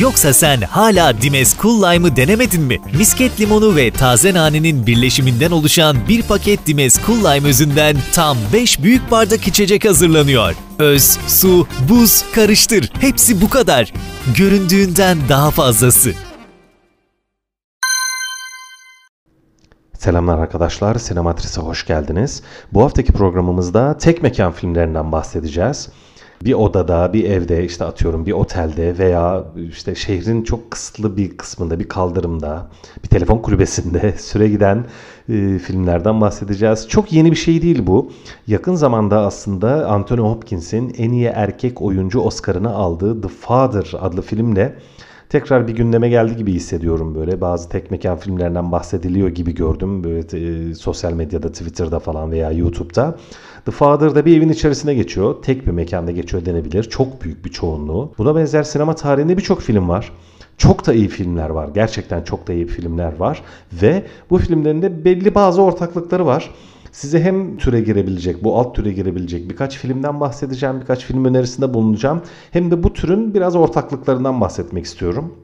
Yoksa sen hala Dimes Cool Lime'ı denemedin mi? Misket limonu ve taze nanenin birleşiminden oluşan bir paket Dimes Cool Lime özünden tam 5 büyük bardak içecek hazırlanıyor. Öz, su, buz, karıştır. Hepsi bu kadar. Göründüğünden daha fazlası. Selamlar arkadaşlar, Sinematris'e hoş geldiniz. Bu haftaki programımızda tek mekan filmlerinden bahsedeceğiz. Bir odada, bir evde, işte atıyorum bir otelde veya işte şehrin çok kısıtlı bir kısmında, bir kaldırımda, bir telefon kulübesinde süre giden e, filmlerden bahsedeceğiz. Çok yeni bir şey değil bu. Yakın zamanda aslında Anthony Hopkins'in en iyi erkek oyuncu Oscar'ını aldığı The Father adlı filmle tekrar bir gündeme geldi gibi hissediyorum böyle. Bazı tek mekan filmlerinden bahsediliyor gibi gördüm böyle e, sosyal medyada, Twitter'da falan veya YouTube'da. The Father'da bir evin içerisine geçiyor. Tek bir mekanda geçiyor denebilir. Çok büyük bir çoğunluğu. Buna benzer sinema tarihinde birçok film var. Çok da iyi filmler var. Gerçekten çok da iyi filmler var. Ve bu filmlerin de belli bazı ortaklıkları var. Size hem türe girebilecek, bu alt türe girebilecek birkaç filmden bahsedeceğim, birkaç film önerisinde bulunacağım. Hem de bu türün biraz ortaklıklarından bahsetmek istiyorum.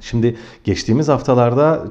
Şimdi geçtiğimiz haftalarda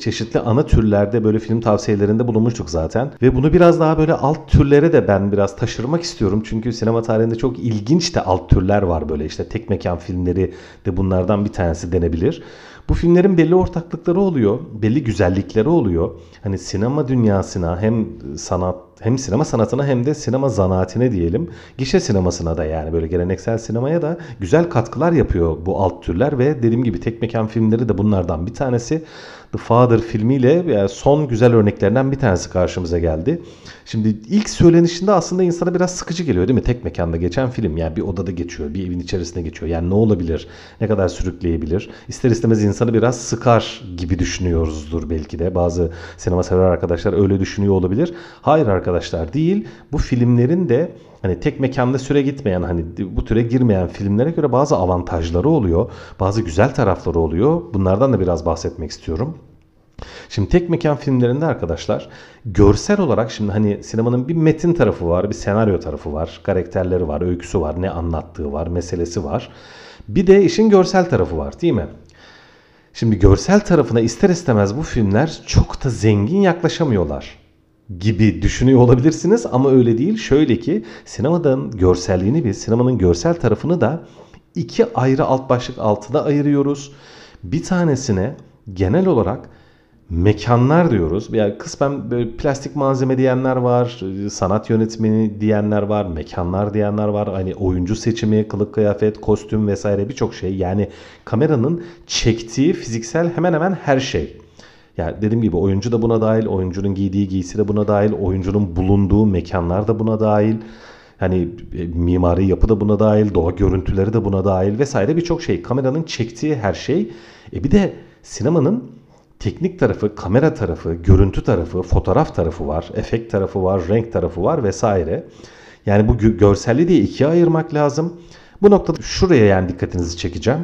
çeşitli ana türlerde böyle film tavsiyelerinde bulunmuştuk zaten. Ve bunu biraz daha böyle alt türlere de ben biraz taşırmak istiyorum. Çünkü sinema tarihinde çok ilginç de alt türler var böyle işte tek mekan filmleri de bunlardan bir tanesi denebilir. Bu filmlerin belli ortaklıkları oluyor, belli güzellikleri oluyor. Hani sinema dünyasına hem sanat hem sinema sanatına hem de sinema zanaatine diyelim. Gişe sinemasına da yani böyle geleneksel sinemaya da güzel katkılar yapıyor bu alt türler ve dediğim gibi tek mekan filmleri de bunlardan bir tanesi. The Father filmiyle yani son güzel örneklerinden bir tanesi karşımıza geldi. Şimdi ilk söylenişinde aslında insana biraz sıkıcı geliyor değil mi? Tek mekanda geçen film yani bir odada geçiyor, bir evin içerisinde geçiyor. Yani ne olabilir? Ne kadar sürükleyebilir? İster istemez insanı biraz sıkar gibi düşünüyoruzdur belki de. Bazı sinema sever arkadaşlar öyle düşünüyor olabilir. Hayır arkadaşlar değil. Bu filmlerin de hani tek mekanda süre gitmeyen hani bu türe girmeyen filmlere göre bazı avantajları oluyor. Bazı güzel tarafları oluyor. Bunlardan da biraz bahsetmek istiyorum. Şimdi tek mekan filmlerinde arkadaşlar görsel olarak şimdi hani sinemanın bir metin tarafı var, bir senaryo tarafı var, karakterleri var, öyküsü var, ne anlattığı var, meselesi var. Bir de işin görsel tarafı var değil mi? Şimdi görsel tarafına ister istemez bu filmler çok da zengin yaklaşamıyorlar gibi düşünüyor olabilirsiniz ama öyle değil. Şöyle ki sinemadan görselliğini biz sinemanın görsel tarafını da iki ayrı alt başlık altında ayırıyoruz. Bir tanesine genel olarak mekanlar diyoruz. Yani kısmen böyle plastik malzeme diyenler var, sanat yönetmeni diyenler var, mekanlar diyenler var. Hani oyuncu seçimi, kılık kıyafet, kostüm vesaire birçok şey. Yani kameranın çektiği fiziksel hemen hemen her şey. Yani dediğim gibi oyuncu da buna dahil, oyuncunun giydiği giysi de buna dahil, oyuncunun bulunduğu mekanlar da buna dahil. Hani e, mimari yapı da buna dahil, doğa görüntüleri de buna dahil vesaire birçok şey. Kameranın çektiği her şey. E bir de sinemanın teknik tarafı, kamera tarafı, görüntü tarafı, fotoğraf tarafı var, efekt tarafı var, renk tarafı var vesaire. Yani bu görselliği de ikiye ayırmak lazım. Bu noktada şuraya yani dikkatinizi çekeceğim.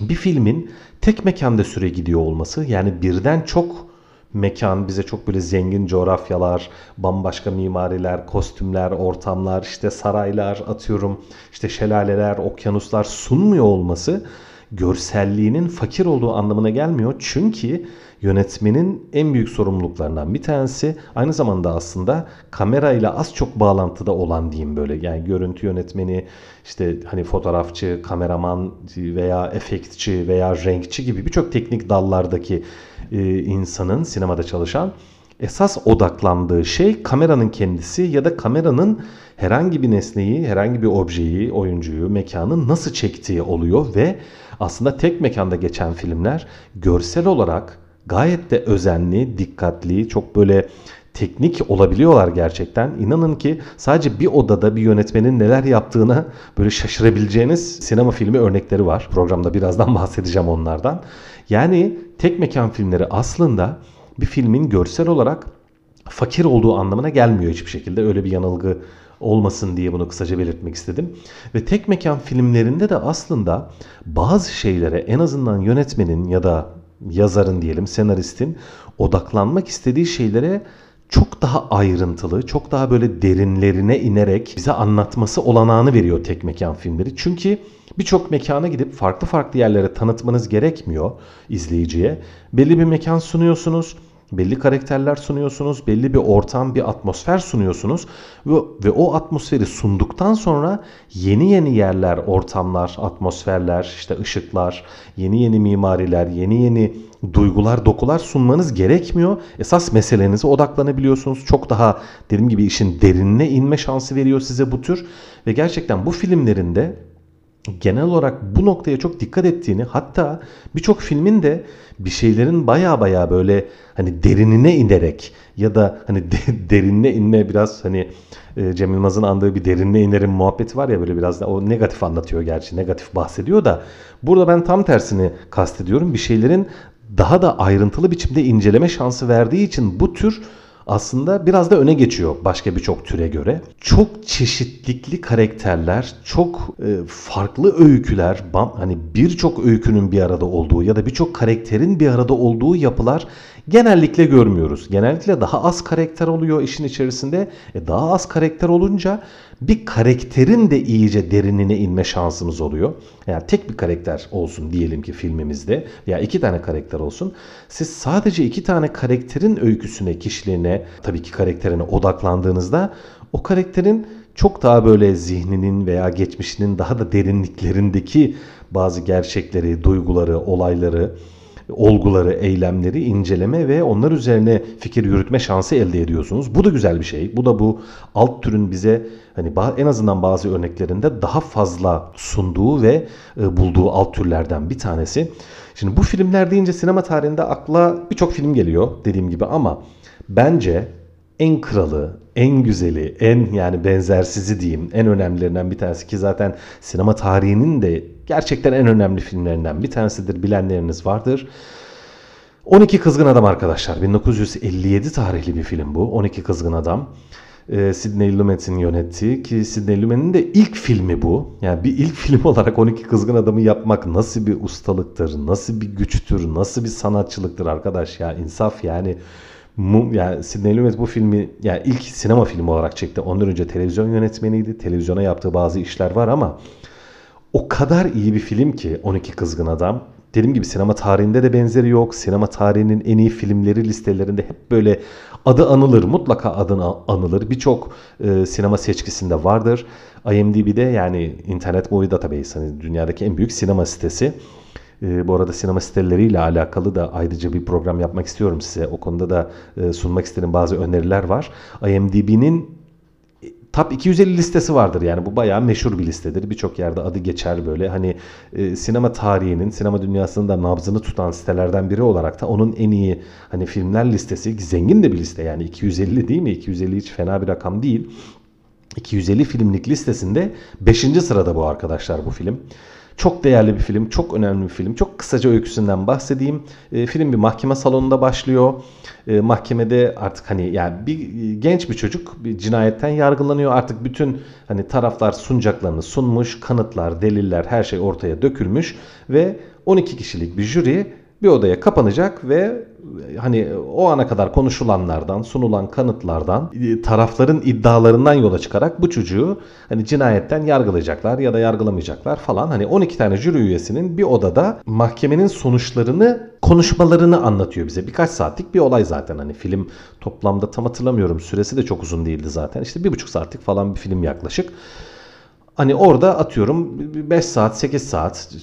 Bir filmin tek mekanda süre gidiyor olması yani birden çok mekan bize çok böyle zengin coğrafyalar, bambaşka mimariler, kostümler, ortamlar, işte saraylar atıyorum, işte şelaleler, okyanuslar sunmuyor olması görselliğinin fakir olduğu anlamına gelmiyor. Çünkü yönetmenin en büyük sorumluluklarından bir tanesi aynı zamanda aslında kamerayla az çok bağlantıda olan diyeyim böyle. Yani görüntü yönetmeni, işte hani fotoğrafçı, kameraman veya efektçi veya renkçi gibi birçok teknik dallardaki e, insanın sinemada çalışan esas odaklandığı şey kameranın kendisi ya da kameranın herhangi bir nesneyi, herhangi bir objeyi, oyuncuyu, mekanı nasıl çektiği oluyor ve aslında tek mekanda geçen filmler görsel olarak gayet de özenli, dikkatli, çok böyle teknik olabiliyorlar gerçekten. İnanın ki sadece bir odada bir yönetmenin neler yaptığına böyle şaşırabileceğiniz sinema filmi örnekleri var. Programda birazdan bahsedeceğim onlardan. Yani tek mekan filmleri aslında bir filmin görsel olarak fakir olduğu anlamına gelmiyor hiçbir şekilde. Öyle bir yanılgı olmasın diye bunu kısaca belirtmek istedim. Ve tek mekan filmlerinde de aslında bazı şeylere en azından yönetmenin ya da yazarın diyelim senaristin odaklanmak istediği şeylere çok daha ayrıntılı, çok daha böyle derinlerine inerek bize anlatması olanağını veriyor tek mekan filmleri. Çünkü birçok mekana gidip farklı farklı yerlere tanıtmanız gerekmiyor izleyiciye. Belli bir mekan sunuyorsunuz belli karakterler sunuyorsunuz, belli bir ortam, bir atmosfer sunuyorsunuz ve, ve o atmosferi sunduktan sonra yeni yeni yerler, ortamlar, atmosferler, işte ışıklar, yeni yeni mimariler, yeni yeni duygular, dokular sunmanız gerekmiyor. Esas meselenize odaklanabiliyorsunuz. Çok daha dediğim gibi işin derinine inme şansı veriyor size bu tür ve gerçekten bu filmlerinde genel olarak bu noktaya çok dikkat ettiğini hatta birçok filmin de bir şeylerin baya baya böyle hani derinine inerek ya da hani de, derinine inme biraz hani e, Cem Yılmaz'ın andığı bir derinine inerim muhabbeti var ya böyle biraz da o negatif anlatıyor gerçi negatif bahsediyor da. Burada ben tam tersini kastediyorum. Bir şeylerin daha da ayrıntılı biçimde inceleme şansı verdiği için bu tür aslında biraz da öne geçiyor başka birçok türe göre. Çok çeşitlikli karakterler, çok e, farklı öyküler, hani birçok öykünün bir arada olduğu ya da birçok karakterin bir arada olduğu yapılar genellikle görmüyoruz. Genellikle daha az karakter oluyor işin içerisinde. E daha az karakter olunca bir karakterin de iyice derinine inme şansımız oluyor. Yani tek bir karakter olsun diyelim ki filmimizde veya iki tane karakter olsun. Siz sadece iki tane karakterin öyküsüne, kişiliğine, tabii ki karakterine odaklandığınızda o karakterin çok daha böyle zihninin veya geçmişinin daha da derinliklerindeki bazı gerçekleri, duyguları, olayları, olguları, eylemleri inceleme ve onlar üzerine fikir yürütme şansı elde ediyorsunuz. Bu da güzel bir şey. Bu da bu alt türün bize hani en azından bazı örneklerinde daha fazla sunduğu ve e, bulduğu alt türlerden bir tanesi. Şimdi bu filmler deyince sinema tarihinde akla birçok film geliyor dediğim gibi ama bence en kralı, en güzeli, en yani benzersizi diyeyim en önemlilerinden bir tanesi ki zaten sinema tarihinin de gerçekten en önemli filmlerinden bir tanesidir bilenleriniz vardır. 12 Kızgın Adam arkadaşlar 1957 tarihli bir film bu 12 Kızgın Adam. Ee, Sidney Lumet'in yönettiği ki Sidney Lumet'in de ilk filmi bu. Yani bir ilk film olarak 12 Kızgın Adam'ı yapmak nasıl bir ustalıktır, nasıl bir güçtür, nasıl bir sanatçılıktır arkadaş ya insaf yani yani Sidney Lumet bu filmi yani ilk sinema filmi olarak çekti. Ondan önce televizyon yönetmeniydi. Televizyona yaptığı bazı işler var ama o kadar iyi bir film ki 12 Kızgın Adam. Dediğim gibi sinema tarihinde de benzeri yok. Sinema tarihinin en iyi filmleri listelerinde hep böyle adı anılır. Mutlaka adına anılır. Birçok e, sinema seçkisinde vardır. IMDb'de yani Internet Movie Database hani dünyadaki en büyük sinema sitesi. E, bu arada sinema siteleriyle alakalı da ayrıca bir program yapmak istiyorum size. O konuda da e, sunmak istediğim bazı öneriler var. IMDb'nin e, Top 250 listesi vardır yani bu bayağı meşhur bir listedir. Birçok yerde adı geçer böyle. Hani e, sinema tarihinin, sinema dünyasının da nabzını tutan sitelerden biri olarak da onun en iyi hani filmler listesi zengin de bir liste yani 250 değil mi? 250 hiç fena bir rakam değil. 250 filmlik listesinde 5. sırada bu arkadaşlar bu film. Çok değerli bir film, çok önemli bir film. Çok kısaca öyküsünden bahsedeyim. E, film bir mahkeme salonunda başlıyor. E, mahkemede artık hani yani bir genç bir çocuk bir cinayetten yargılanıyor. Artık bütün hani taraflar sunacaklarını sunmuş, kanıtlar, deliller her şey ortaya dökülmüş ve 12 kişilik bir jüri bir odaya kapanacak ve hani o ana kadar konuşulanlardan, sunulan kanıtlardan, e, tarafların iddialarından yola çıkarak bu çocuğu hani cinayetten yargılayacaklar ya da yargılamayacaklar falan. Hani 12 tane jüri üyesinin bir odada mahkemenin sonuçlarını konuşmalarını anlatıyor bize. Birkaç saatlik bir olay zaten hani film toplamda tam hatırlamıyorum süresi de çok uzun değildi zaten. İşte bir buçuk saatlik falan bir film yaklaşık. Hani orada atıyorum 5 saat 8 saat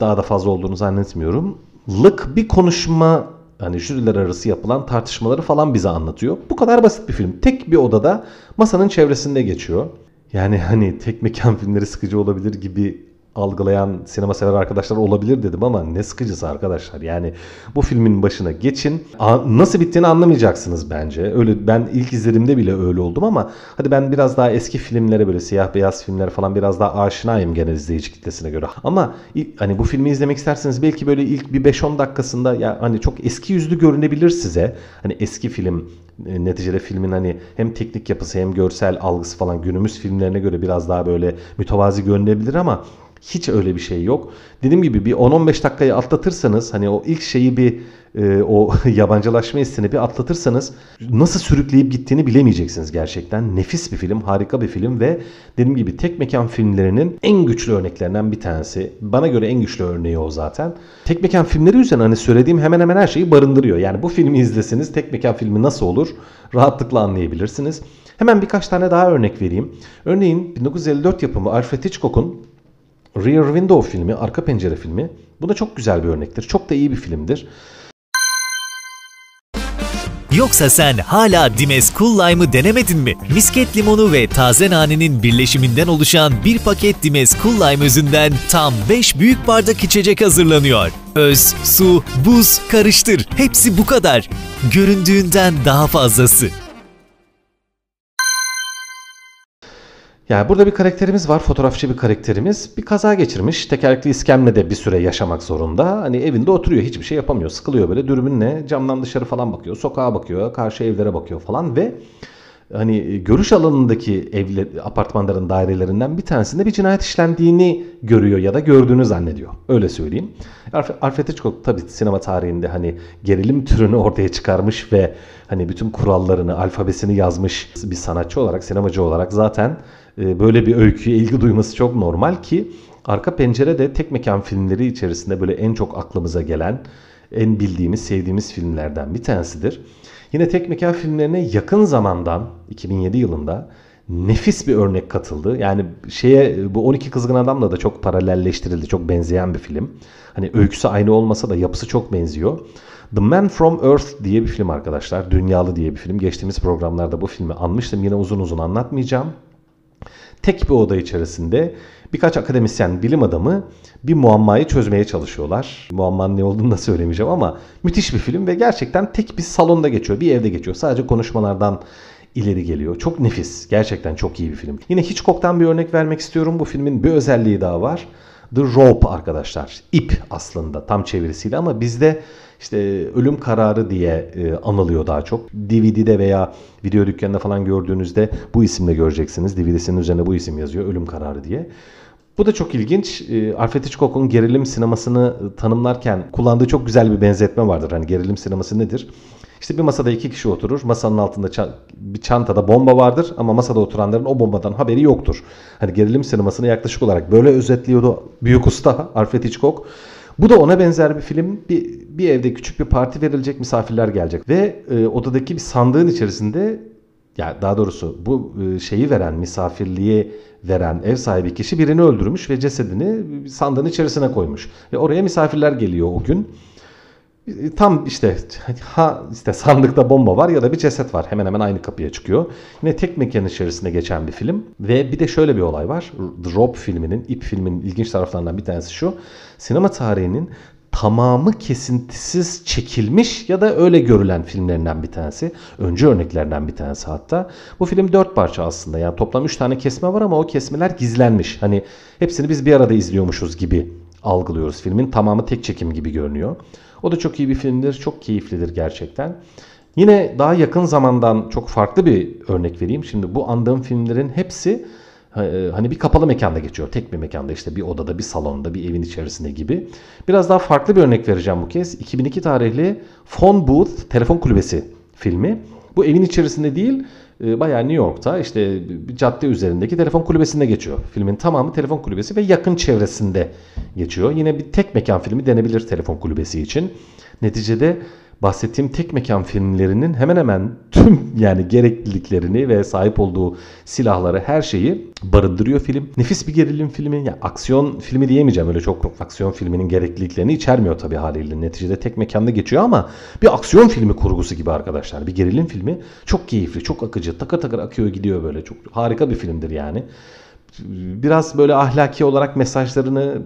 daha da fazla olduğunu zannetmiyorum lık bir konuşma hani jüriler arası yapılan tartışmaları falan bize anlatıyor. Bu kadar basit bir film. Tek bir odada masanın çevresinde geçiyor. Yani hani tek mekan filmleri sıkıcı olabilir gibi algılayan sinema sever arkadaşlar olabilir dedim ama ne sıkıcısı arkadaşlar. Yani bu filmin başına geçin. Nasıl bittiğini anlamayacaksınız bence. Öyle ben ilk izlediğimde bile öyle oldum ama hadi ben biraz daha eski filmlere böyle siyah beyaz filmlere falan biraz daha aşinayım genel izleyici kitlesine göre. Ama hani bu filmi izlemek isterseniz belki böyle ilk bir 5-10 dakikasında ya hani çok eski yüzlü görünebilir size. Hani eski film e, neticede filmin hani hem teknik yapısı hem görsel algısı falan günümüz filmlerine göre biraz daha böyle mütevazi görünebilir ama Hiç öyle bir şey yok. Dediğim gibi bir 10-15 dakikayı atlatırsanız hani o ilk şeyi bir e, o yabancılaşma hissini bir atlatırsanız nasıl sürükleyip gittiğini bilemeyeceksiniz gerçekten. Nefis bir film, harika bir film ve dediğim gibi tek mekan filmlerinin en güçlü örneklerinden bir tanesi. Bana göre en güçlü örneği o zaten. Tek mekan filmleri üzerine hani söylediğim hemen hemen her şeyi barındırıyor. Yani bu filmi izleseniz tek mekan filmi nasıl olur rahatlıkla anlayabilirsiniz. Hemen birkaç tane daha örnek vereyim. Örneğin 1954 yapımı Alfred Hitchcock'un Rear Window filmi, arka pencere filmi. Bu da çok güzel bir örnektir. Çok da iyi bir filmdir. Yoksa sen hala Dimes Cool Lime'ı denemedin mi? Misket limonu ve taze nanenin birleşiminden oluşan bir paket Dimes Cool Lime özünden tam 5 büyük bardak içecek hazırlanıyor. Öz, su, buz, karıştır. Hepsi bu kadar. Göründüğünden daha fazlası. Yani burada bir karakterimiz var, fotoğrafçı bir karakterimiz. Bir kaza geçirmiş, tekerlekli iskemlede bir süre yaşamak zorunda. Hani evinde oturuyor, hiçbir şey yapamıyor, sıkılıyor böyle dürbünle camdan dışarı falan bakıyor, sokağa bakıyor, karşı evlere bakıyor falan ve hani görüş alanındaki evler, apartmanların dairelerinden bir tanesinde bir cinayet işlendiğini görüyor ya da gördüğünü zannediyor. Öyle söyleyeyim. Alfred Hitchcock tabii sinema tarihinde hani gerilim türünü ortaya çıkarmış ve hani bütün kurallarını, alfabesini yazmış bir sanatçı olarak, sinemacı olarak zaten e, böyle bir öyküye ilgi duyması çok normal ki Arka Pencere de tek mekan filmleri içerisinde böyle en çok aklımıza gelen, en bildiğimiz, sevdiğimiz filmlerden bir tanesidir. Yine tek mekan filmlerine yakın zamandan 2007 yılında nefis bir örnek katıldı. Yani şeye bu 12 Kızgın Adam'la da çok paralelleştirildi. Çok benzeyen bir film. Hani öyküsü aynı olmasa da yapısı çok benziyor. The Man From Earth diye bir film arkadaşlar. Dünyalı diye bir film. Geçtiğimiz programlarda bu filmi anmıştım. Yine uzun uzun anlatmayacağım tek bir oda içerisinde birkaç akademisyen, bilim adamı bir muammayı çözmeye çalışıyorlar. Muammanın ne olduğunu da söylemeyeceğim ama müthiş bir film ve gerçekten tek bir salonda geçiyor, bir evde geçiyor. Sadece konuşmalardan ileri geliyor. Çok nefis. Gerçekten çok iyi bir film. Yine Hitchcock'tan bir örnek vermek istiyorum. Bu filmin bir özelliği daha var. The Rope arkadaşlar. İp aslında tam çevirisiyle ama bizde işte ölüm kararı diye e, anılıyor daha çok. DVD'de veya video dükkanında falan gördüğünüzde bu isimle göreceksiniz. DVD'sinin üzerine bu isim yazıyor. Ölüm kararı diye. Bu da çok ilginç. E, Alfred Hitchcock'un gerilim sinemasını tanımlarken kullandığı çok güzel bir benzetme vardır. Hani gerilim sineması nedir? İşte bir masada iki kişi oturur. Masanın altında bir çantada bomba vardır ama masada oturanların o bombadan haberi yoktur. Hani gerilim sinemasını yaklaşık olarak böyle özetliyordu büyük usta Alfred Hitchcock. Bu da ona benzer bir film. Bir, bir evde küçük bir parti verilecek, misafirler gelecek ve e, odadaki bir sandığın içerisinde ya daha doğrusu bu e, şeyi veren, misafirliğe veren ev sahibi kişi birini öldürmüş ve cesedini sandığın içerisine koymuş. Ve oraya misafirler geliyor o gün. Tam işte ha işte sandıkta bomba var ya da bir ceset var. Hemen hemen aynı kapıya çıkıyor. Yine tek mekan içerisinde geçen bir film. Ve bir de şöyle bir olay var. Drop filminin, ip filminin ilginç taraflarından bir tanesi şu. Sinema tarihinin tamamı kesintisiz çekilmiş ya da öyle görülen filmlerinden bir tanesi. Öncü örneklerden bir tanesi hatta. Bu film dört parça aslında. Yani toplam üç tane kesme var ama o kesmeler gizlenmiş. Hani hepsini biz bir arada izliyormuşuz gibi algılıyoruz. Filmin tamamı tek çekim gibi görünüyor. O da çok iyi bir filmdir. Çok keyiflidir gerçekten. Yine daha yakın zamandan çok farklı bir örnek vereyim. Şimdi bu andığım filmlerin hepsi e, hani bir kapalı mekanda geçiyor. Tek bir mekanda işte bir odada, bir salonda, bir evin içerisinde gibi. Biraz daha farklı bir örnek vereceğim bu kez. 2002 tarihli Phone Booth Telefon Kulübesi filmi. Bu evin içerisinde değil, e, bayağı New York'ta işte bir cadde üzerindeki telefon kulübesinde geçiyor. Filmin tamamı telefon kulübesi ve yakın çevresinde geçiyor. Yine bir tek mekan filmi denebilir telefon kulübesi için. Neticede bahsettiğim tek mekan filmlerinin hemen hemen tüm yani gerekliliklerini ve sahip olduğu silahları her şeyi barındırıyor film. Nefis bir gerilim filmi. Yani aksiyon filmi diyemeyeceğim öyle çok aksiyon filminin gerekliliklerini içermiyor tabii haliyle. Neticede tek mekanda geçiyor ama bir aksiyon filmi kurgusu gibi arkadaşlar. Bir gerilim filmi çok keyifli, çok akıcı. Takır takır akıyor gidiyor böyle. Çok harika bir filmdir yani biraz böyle ahlaki olarak mesajlarını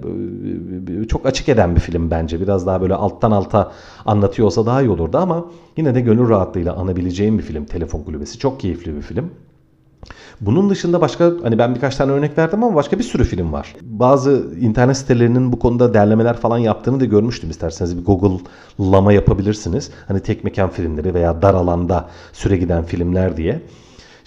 e, çok açık eden bir film bence. Biraz daha böyle alttan alta anlatıyor olsa daha iyi olurdu ama yine de gönül rahatlığıyla anabileceğim bir film. Telefon Kulübesi çok keyifli bir film. Bunun dışında başka hani ben birkaç tane örnek verdim ama başka bir sürü film var. Bazı internet sitelerinin bu konuda derlemeler falan yaptığını da görmüştüm. İsterseniz bir Google'lama yapabilirsiniz. Hani tek mekan filmleri veya dar alanda süre giden filmler diye.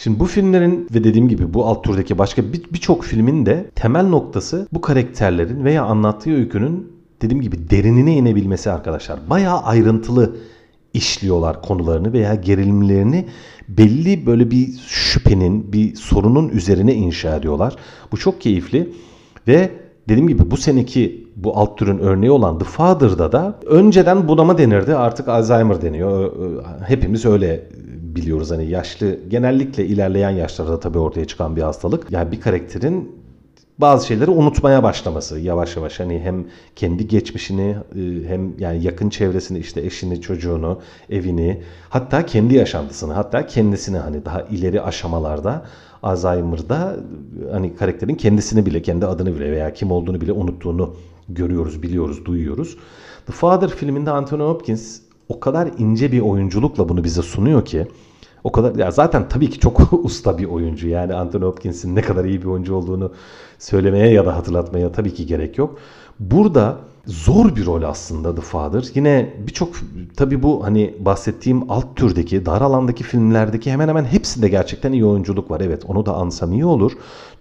Şimdi bu filmlerin ve dediğim gibi bu alt türdeki başka birçok bir filmin de temel noktası bu karakterlerin veya anlattığı öykünün dediğim gibi derinine inebilmesi arkadaşlar. Bayağı ayrıntılı işliyorlar konularını veya gerilimlerini belli böyle bir şüphenin, bir sorunun üzerine inşa ediyorlar. Bu çok keyifli ve dediğim gibi bu seneki bu alt türün örneği olan The Father'da da önceden budama denirdi artık Alzheimer deniyor. Hepimiz öyle biliyoruz hani yaşlı genellikle ilerleyen yaşlarda tabii ortaya çıkan bir hastalık. Yani bir karakterin bazı şeyleri unutmaya başlaması yavaş yavaş hani hem kendi geçmişini e, hem yani yakın çevresini işte eşini, çocuğunu, evini hatta kendi yaşantısını hatta kendisini hani daha ileri aşamalarda Alzheimer'da hani karakterin kendisini bile kendi adını bile veya kim olduğunu bile unuttuğunu görüyoruz, biliyoruz, duyuyoruz. The Father filminde Anthony Hopkins o kadar ince bir oyunculukla bunu bize sunuyor ki o kadar ya zaten tabii ki çok usta bir oyuncu. Yani Anthony Hopkins'in ne kadar iyi bir oyuncu olduğunu söylemeye ya da hatırlatmaya tabii ki gerek yok. Burada zor bir rol aslında The Father. Yine birçok tabii bu hani bahsettiğim alt türdeki, dar alandaki filmlerdeki hemen hemen hepsinde gerçekten iyi oyunculuk var. Evet onu da ansam iyi olur.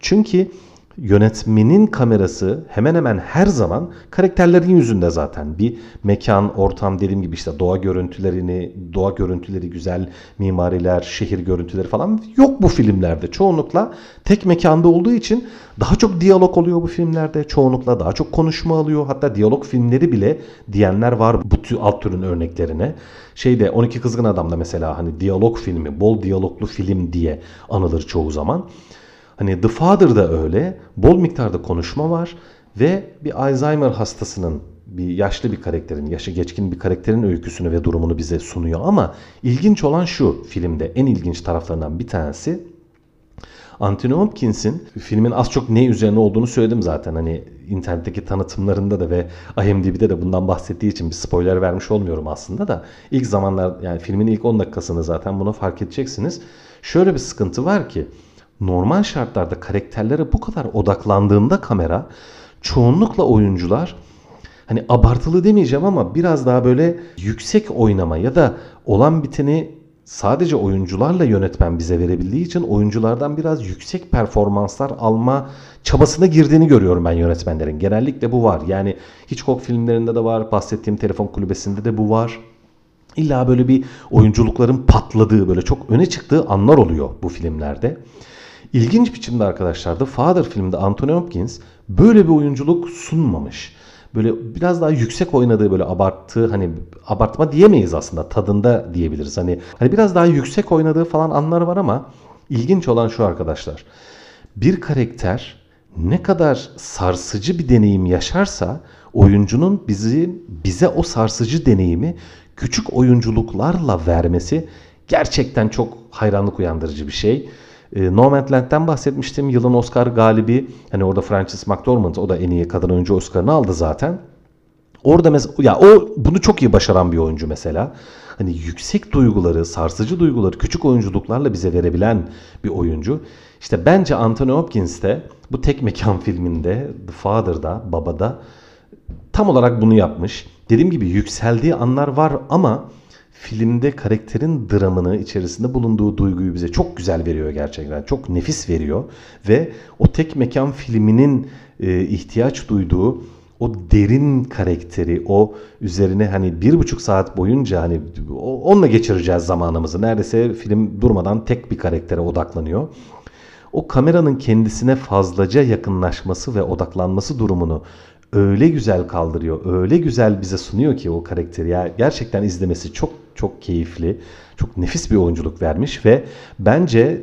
Çünkü yönetmenin kamerası hemen hemen her zaman karakterlerin yüzünde zaten. Bir mekan, ortam dediğim gibi işte doğa görüntülerini, doğa görüntüleri güzel, mimariler, şehir görüntüleri falan yok bu filmlerde. Çoğunlukla tek mekanda olduğu için daha çok diyalog oluyor bu filmlerde. Çoğunlukla daha çok konuşma alıyor. Hatta diyalog filmleri bile diyenler var bu alt türün örneklerine. Şeyde 12 Kızgın Adam'da mesela hani diyalog filmi, bol diyaloglu film diye anılır çoğu zaman. Hani The Father'da öyle. Bol miktarda konuşma var ve bir Alzheimer hastasının bir yaşlı bir karakterin, yaşı geçkin bir karakterin öyküsünü ve durumunu bize sunuyor. Ama ilginç olan şu filmde en ilginç taraflarından bir tanesi Anthony Hopkins'in filmin az çok ne üzerine olduğunu söyledim zaten. Hani internetteki tanıtımlarında da ve IMDb'de de bundan bahsettiği için bir spoiler vermiş olmuyorum aslında da. ilk zamanlar yani filmin ilk 10 dakikasını zaten bunu fark edeceksiniz. Şöyle bir sıkıntı var ki normal şartlarda karakterlere bu kadar odaklandığında kamera çoğunlukla oyuncular hani abartılı demeyeceğim ama biraz daha böyle yüksek oynama ya da olan biteni sadece oyuncularla yönetmen bize verebildiği için oyunculardan biraz yüksek performanslar alma çabasına girdiğini görüyorum ben yönetmenlerin. Genellikle bu var. Yani Hitchcock filmlerinde de var, bahsettiğim telefon kulübesinde de bu var. İlla böyle bir oyunculukların patladığı, böyle çok öne çıktığı anlar oluyor bu filmlerde. İlginç biçimde arkadaşlar da Father filminde Anthony Hopkins böyle bir oyunculuk sunmamış. Böyle biraz daha yüksek oynadığı böyle abarttığı hani abartma diyemeyiz aslında tadında diyebiliriz. Hani hani biraz daha yüksek oynadığı falan anlar var ama ilginç olan şu arkadaşlar. Bir karakter ne kadar sarsıcı bir deneyim yaşarsa oyuncunun bizi bize o sarsıcı deneyimi küçük oyunculuklarla vermesi gerçekten çok hayranlık uyandırıcı bir şey. E, Nomadland'den bahsetmiştim. Yılın Oscar galibi. Hani orada Frances McDormand o da en iyi kadın oyuncu Oscar'ını aldı zaten. Orada mesela ya o bunu çok iyi başaran bir oyuncu mesela. Hani yüksek duyguları, sarsıcı duyguları küçük oyunculuklarla bize verebilen bir oyuncu. İşte bence Anthony Hopkins de bu tek mekan filminde The Father'da, Baba'da tam olarak bunu yapmış. Dediğim gibi yükseldiği anlar var ama filmde karakterin dramını içerisinde bulunduğu duyguyu bize çok güzel veriyor gerçekten. Çok nefis veriyor ve o tek mekan filminin e, ihtiyaç duyduğu o derin karakteri, o üzerine hani bir buçuk saat boyunca hani onunla geçireceğiz zamanımızı. Neredeyse film durmadan tek bir karaktere odaklanıyor. O kameranın kendisine fazlaca yakınlaşması ve odaklanması durumunu öyle güzel kaldırıyor, öyle güzel bize sunuyor ki o karakteri. Ya gerçekten izlemesi çok çok keyifli, çok nefis bir oyunculuk vermiş ve bence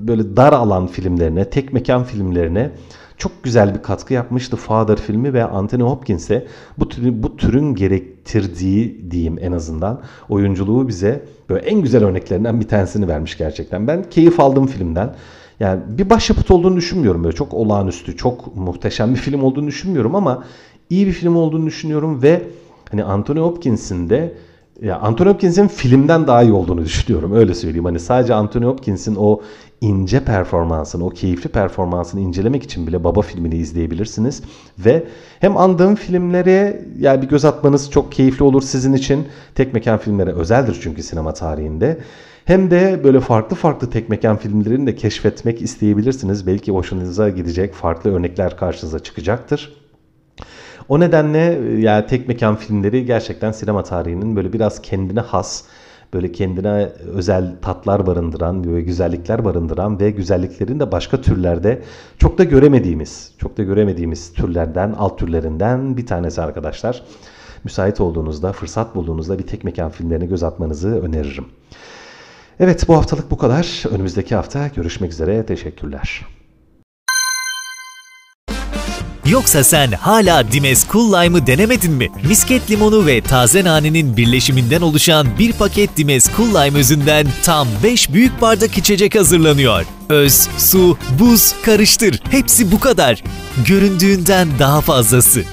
böyle dar alan filmlerine, tek mekan filmlerine çok güzel bir katkı yapmıştı Father filmi ve Anthony Hopkins'e bu türün, bu türün gerektirdiği diyeyim en azından oyunculuğu bize böyle en güzel örneklerinden bir tanesini vermiş gerçekten. Ben keyif aldım filmden. Yani bir başyapıt olduğunu düşünmüyorum böyle çok olağanüstü, çok muhteşem bir film olduğunu düşünmüyorum ama iyi bir film olduğunu düşünüyorum ve hani Anthony Hopkins'in de ya Anthony Hopkins'in filmden daha iyi olduğunu düşünüyorum. Öyle söyleyeyim. Hani sadece Anthony Hopkins'in o ince performansını, o keyifli performansını incelemek için bile Baba filmini izleyebilirsiniz. Ve hem andığım filmlere yani bir göz atmanız çok keyifli olur sizin için. Tek mekan filmlere özeldir çünkü sinema tarihinde. Hem de böyle farklı farklı tek mekan filmlerini de keşfetmek isteyebilirsiniz. Belki hoşunuza gidecek farklı örnekler karşınıza çıkacaktır. O nedenle yani tek mekan filmleri gerçekten sinema tarihinin böyle biraz kendine has, böyle kendine özel tatlar barındıran, böyle güzellikler barındıran ve güzelliklerin de başka türlerde çok da göremediğimiz, çok da göremediğimiz türlerden, alt türlerinden bir tanesi arkadaşlar. Müsait olduğunuzda, fırsat bulduğunuzda bir tek mekan filmlerine göz atmanızı öneririm. Evet bu haftalık bu kadar. Önümüzdeki hafta görüşmek üzere. Teşekkürler. Yoksa sen hala Dimes Cool Lime'ı denemedin mi? Misket limonu ve taze nanenin birleşiminden oluşan bir paket Dimes Cool Lime özünden tam 5 büyük bardak içecek hazırlanıyor. Öz, su, buz, karıştır. Hepsi bu kadar. Göründüğünden daha fazlası.